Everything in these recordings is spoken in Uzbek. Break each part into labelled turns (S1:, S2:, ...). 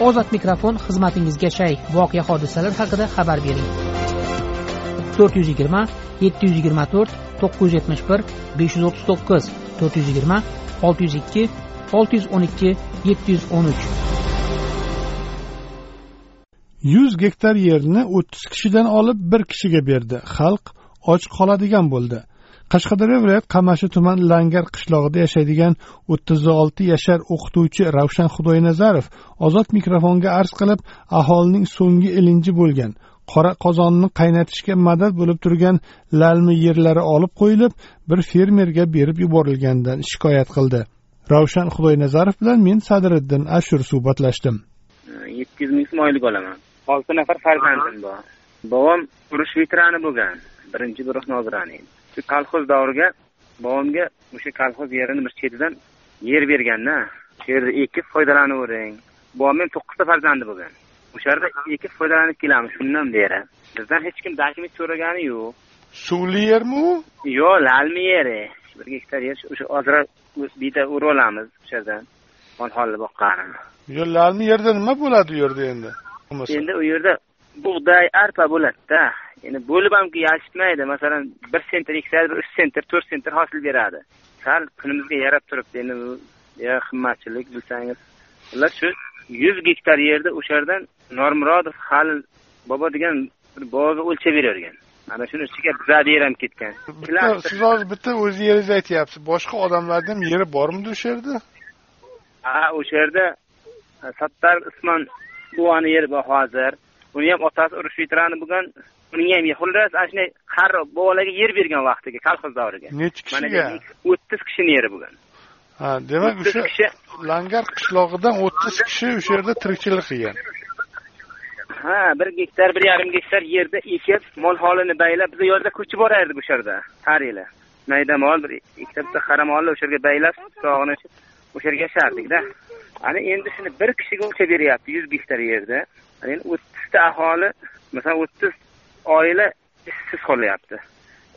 S1: ozod mikrofon xizmatingizga shay. Voqea hodisalar haqida xabar bering. To'rt yuz yigirma yetti yuz yigirma to'rt to'qqiz yuz yetmish bir besh yuz o'ttiz to'qqiz to'rt yuz yigirma olti yuz ikki olti yuz o'n ikki yetti yuz o'n uch.
S2: Yuz gektar yerni o'ttiz kishidan olib bir kishiga berdi. Xalq och qoladigan bo'ldi. Qashqadaryo viloyat qamashi tuman langar qishlog'ida yashaydigan o'ttiz olti yashar o'qituvchi ravshan xudoynazarov ozod mikrofonga arz qilib aholining so'nggi ilinji bo'lgan qora qozonni qaynatishga madad bo'lib turgan lalmi yerlari olib qo'yilib bir fermerga berib yuborilganidan shikoyat qildi. Ravshan xudoynazarov bilan men sadiriddin ashur suhbatlashdim.
S3: Yetti yuz ming so'm oylik olaman olti nafar farzandim bor. Bobom urush veterani bo'lgan. Birinchi guruh nozirani. edi kolxoz davriga bobomga o'sha kolxoz yerini bir chetidan yer berganda shu yerda ekib foydalanavering bobomni to'qqizta farzandi bo'lgan. O'sha yerda ekib foydalanib kelamiz shundan beri. Bizdan hech kim dokument so'ragani yo'q.
S2: Suvli yermi u?
S3: Yo'q lalmi yeri. Bir gektar yer o'sha ozroq bitta o'rib olamiz o'sha yerdan. Mol holni boqqani
S2: yo lalmi yerda nima bo'ladi u yerda endi?
S3: Endi u yerda bug'doy arpa bo'ladida. Endi bo'lib hamki yashitmaydi. Masalan bir sentr eksa bir uch sentr to'rt sentr hosil beradi. Sal kunimizga yarab turibdi. Endi bu qimmatchilik bilsangiz ular shu yuz gektar yerda o'sha yerdan normurodov halil bobo degan bir boboga o'lchab beravergan ana shuni ichiga ham ketgan.
S2: Siz hozir bitta o'z yeringizni aytyapsiz boshqa odamlarni ham yeri bormidi o'sha yerda
S3: ha o'sha yerda sattar usmon buvani yeri bor hozir uni ham otasi urush veterani bo'lgan uning ham xullas ana shunday qari bolalarga yer bergan vaqtiga kolxoz davriga.
S2: Nechi kishiga?
S3: O'ttiz kishini yeri bo'lgan.
S2: Ha demak o'sha langar qishlog'idan o'ttiz kishi o'sha yerda tirikchilik qilgan.
S3: Ha bir gektar bir yarim gektar yerda ekib mol holini baylab biz u yerda ko'chib borardik o'sha yerda har yili mayda mol bir ikkita bitta qara molni o'sha yerga baylab tog'ini o'sha yerga yashardikda. Ana endi shuni bir kishiga o'lchab beryapti yuz gektar yerda. Endi bitta aholi masalan o'ttiz oila ishsiz qolyapti.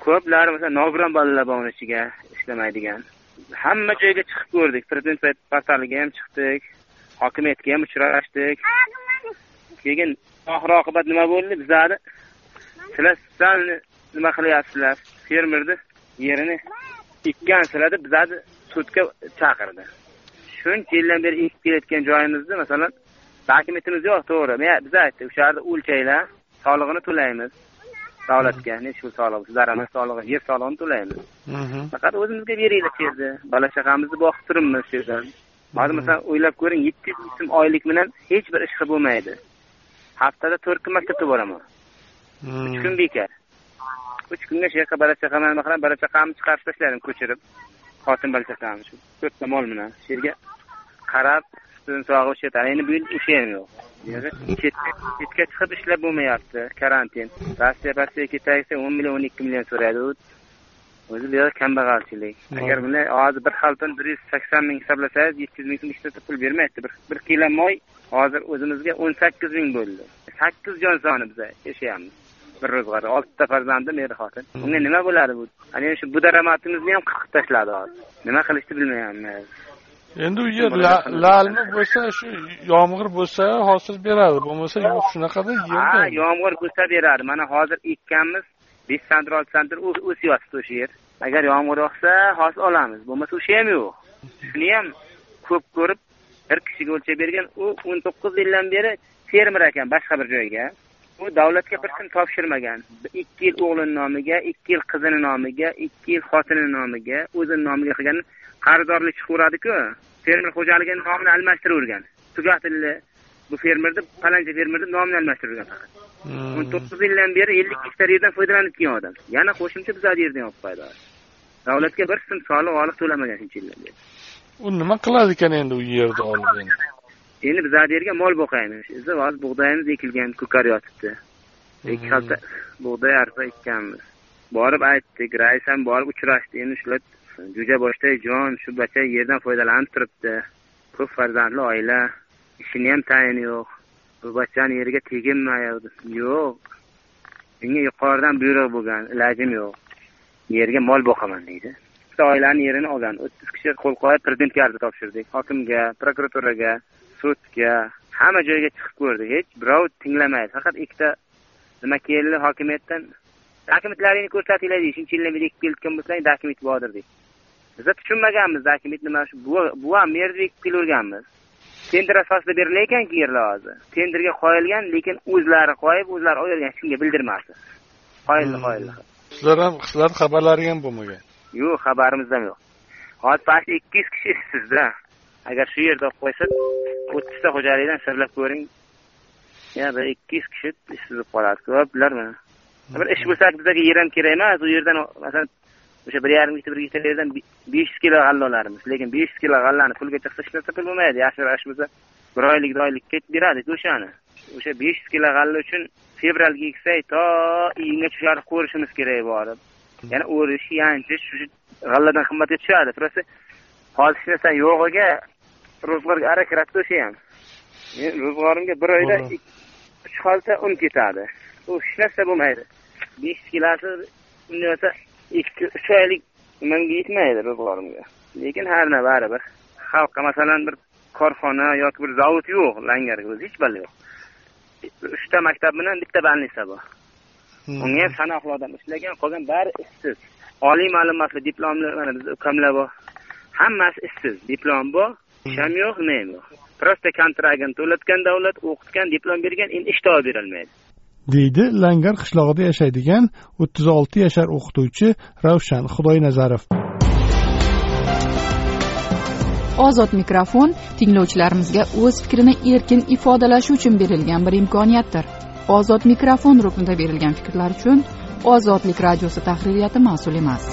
S3: Ko'plari masalan nogiron bolalar bor uni ichiga ishlamaydigan. Hamma joyga chiqib ko'rdik. Prezident portaliga ham chiqdik hokimiyatga ham uchrashdik keyin oxir oqibat nima bo'ldi? Bizlarni sizlar sal nima qilyapsizlar? Fermerni yerini ekkansizlar deb bizlarni sudga chaqirdi. Shuncha yildan beri ekib kelayotgan joyimizni masalan dokumentimiz yo'q to'g'ri. Biz aytdik o'sha yerda o'lchanglar solig'ini to'laymiz. Davlatga nechi pul solig'i daromad solig'i yer solig'ini to'laymiz. Faqat o'zimizga beringlar shu yerda bola chaqamizni boqib turibmiz shu yerdan. Hozir masalan o'ylab ko'ring yetti yuz ming so'm oylik bilan hech bir ish qilib bo'lmaydi. Haftada to'rt kun maktabga boraman. Uch kun bekor. Uch kunga shu yoqqa bola chaqamni nima qilaman bola chaqamni chiqarib tashladim ko'chirib. Xotin bola chaqamni shu to'rtta mol bilan. Shu yerga qarab sutini sog'ib ichetadi endi bu yil o'sha ham yo'q chetga chiqib ishlab bo'lmayapti karantin. Rossiya rossiyaga ketay desa o'n million o'n ikki million so'raydi o'zi bu kambag'alchilik. Agar bunday hozir bir xalton bir yuz sakson ming hisoblasangiz yetti yuz ming so'm ishlatib pul bermayapti. Bir kilo moy hozir o'zimizga o'n sakkiz ming bo'ldi. Sakkiz jon soni biz yashayapmiz. Bir ro'zg'or oltita farzandim eri xotin. Unga nima bo'ladi bu? Ana shu bu daromadimizni ham qirqib tashladi hozir. Nima qilishni bilmayapmiz
S2: endi u yer la- lalmi bo'lsa shu yomg'ir bo'lsa hosil beradi. Bo'lmasa yo'q shunaqada
S3: ha
S2: yerda
S3: yomg'ir bo'lsa beradi. Mana hozir ekkanmiz besh santr olti santr o'syapti o'sha yer. Agar yomg'ir yog'sa hosil olamiz. Bo'lmasa o'sha ham yo'q. Shuni ham ko'p ko'rib bir kishiga o'lchab bergan u o'n to'qqiz yildan beri fermer ekan boshqa bir joyga u davlatga bir so'm topshirmagan. Ikki yil o'g'lini nomiga ikki yil qizini nomiga ikki yil xotini nomiga o'zini nomiga qilgan qarzdorlik chiqaveradiku fermer xo'jaligini nomini almashtiravergan. Tugatildi bu fermerni palancha fermerni nomini almashtiravergan faqat. O'n to'qqiz yildan beri ellik gektar yerdan foydalanib kelgan odam. Yana qo'shimcha bizani yerdan olib qo'ydi davlatga bir so'm soliq oliq to'lamagan shuncha yildan beri.
S2: U nima qiladi ekan endi u yerda olib endi
S3: bizani yerga mol boqaymiz. Biz hozir bug'doyimiz ekilgan ko'kar yotibdi. Ikki xalta bug'doy arpa ekkanmiz. Borib aytdik rais ham borib uchrashdi. Endi shular jo'jaboshday jon shu bacha yerdan foydalanib turibdi. Ko'p farzandli oila ishini ham tayini yo'q. Bu bachani yeriga teginmayapti. Yo'q. Menga yuqoridan buyruq bo'lgan ilojim yo'q. Yerga mol boqaman deydi. Bitta oilani yerini olgan o'ttiz kishi qo'l qo'yib prezidentga arza topshirdik. Hokimga prokuraturaga sudga hamma joyga chiqib ko'rdik. Hech birov tinglamaydi. Faqat ikkita nima keldi? Hokimiyatdan dokumentlaringni ko'rsatinglar deydi. Shuncha yildan beri kelayotgan bo'lsang dokument bordir deydi. Biza tushunmaganmiz. Dokument nima shu bu ham merni ekib kelaverganmiz tender asosida berilayotganku yerlar hozir. Tenderga qo'yilgan lekin o'zlari qo'yib o'zlari olavergan hech kimga bildirmasdi qoyildi qoyildi.
S2: Sizlar ham sizlarni xabarlaring ham bo'lmagan.
S3: Yo'q xabarimiz ham yo'q. Hozir past ikki yuz kishi ishsizda agar shu yerda olib qo'ysa o'ttizta xo'jalikdan hisoblab ko'ring. Yana bir ikki yuz kishi ishsiz bo'lib qoladi ko'plarmi bir ish bo'lsa bizaga yer ham kerak emas. U yerdan masalan o'sha bir yarim gektar bir gektar yerdan besh yuz kilo g'alla olarmiz lekin besh yuz kilo g'allani pulga chiqsa hech narsa pul bo'lmaydi. Yaxshiroq ish bo'lsa bir oylik bir oylik ketib beradiku o'shani o'sha besh yuz kilo g'alla uchun fevralga eksak to iyungacha shu ko'rishimiz kerak borib yana o'rish yanchish shu g'alladan qimmatga tushadi. Просто hozir hech narsa yo'g'iga ro'zg'orga ara kiradida o'sha ham. Men ro'zg'orimga bir oyda uch xalta un ketadi. U hech narsa bo'lmaydi. Besh kilosi bunday bo'lsa ikki uch oylik nimamga yetmaydi ro'zg'orimga. Lekin har nima baribir xalqqa masalan bir korxona yoki bir zavod yo'q langarga o'zi hech balo yo'q. Uchta maktab bilan bitta больница bor. Unga ham sanoqli odam ishlagan qolgan bari ishsiz. Oliy ma'lumotli diplomli mana bizni ukamlar bor. Hammasi ishsiz. Diplom bor ish ham yo'q nima yo'q просто kontragini to'latgan davlat o'qitgan diplom bergan endi ish topib berolmaydi
S2: deydi langar qishlog'ida yashaydigan o'ttiz olti yashar o'qituvchi ravshan xudoynazarov.
S4: Ozod mikrofon tinglovchilarimizga o'z fikrini erkin ifodalashi uchun berilgan bir imkoniyatdir. Ozod mikrofon ruknida berilgan fikrlar uchun ozodlik radiosi tahririyati mas'ul emas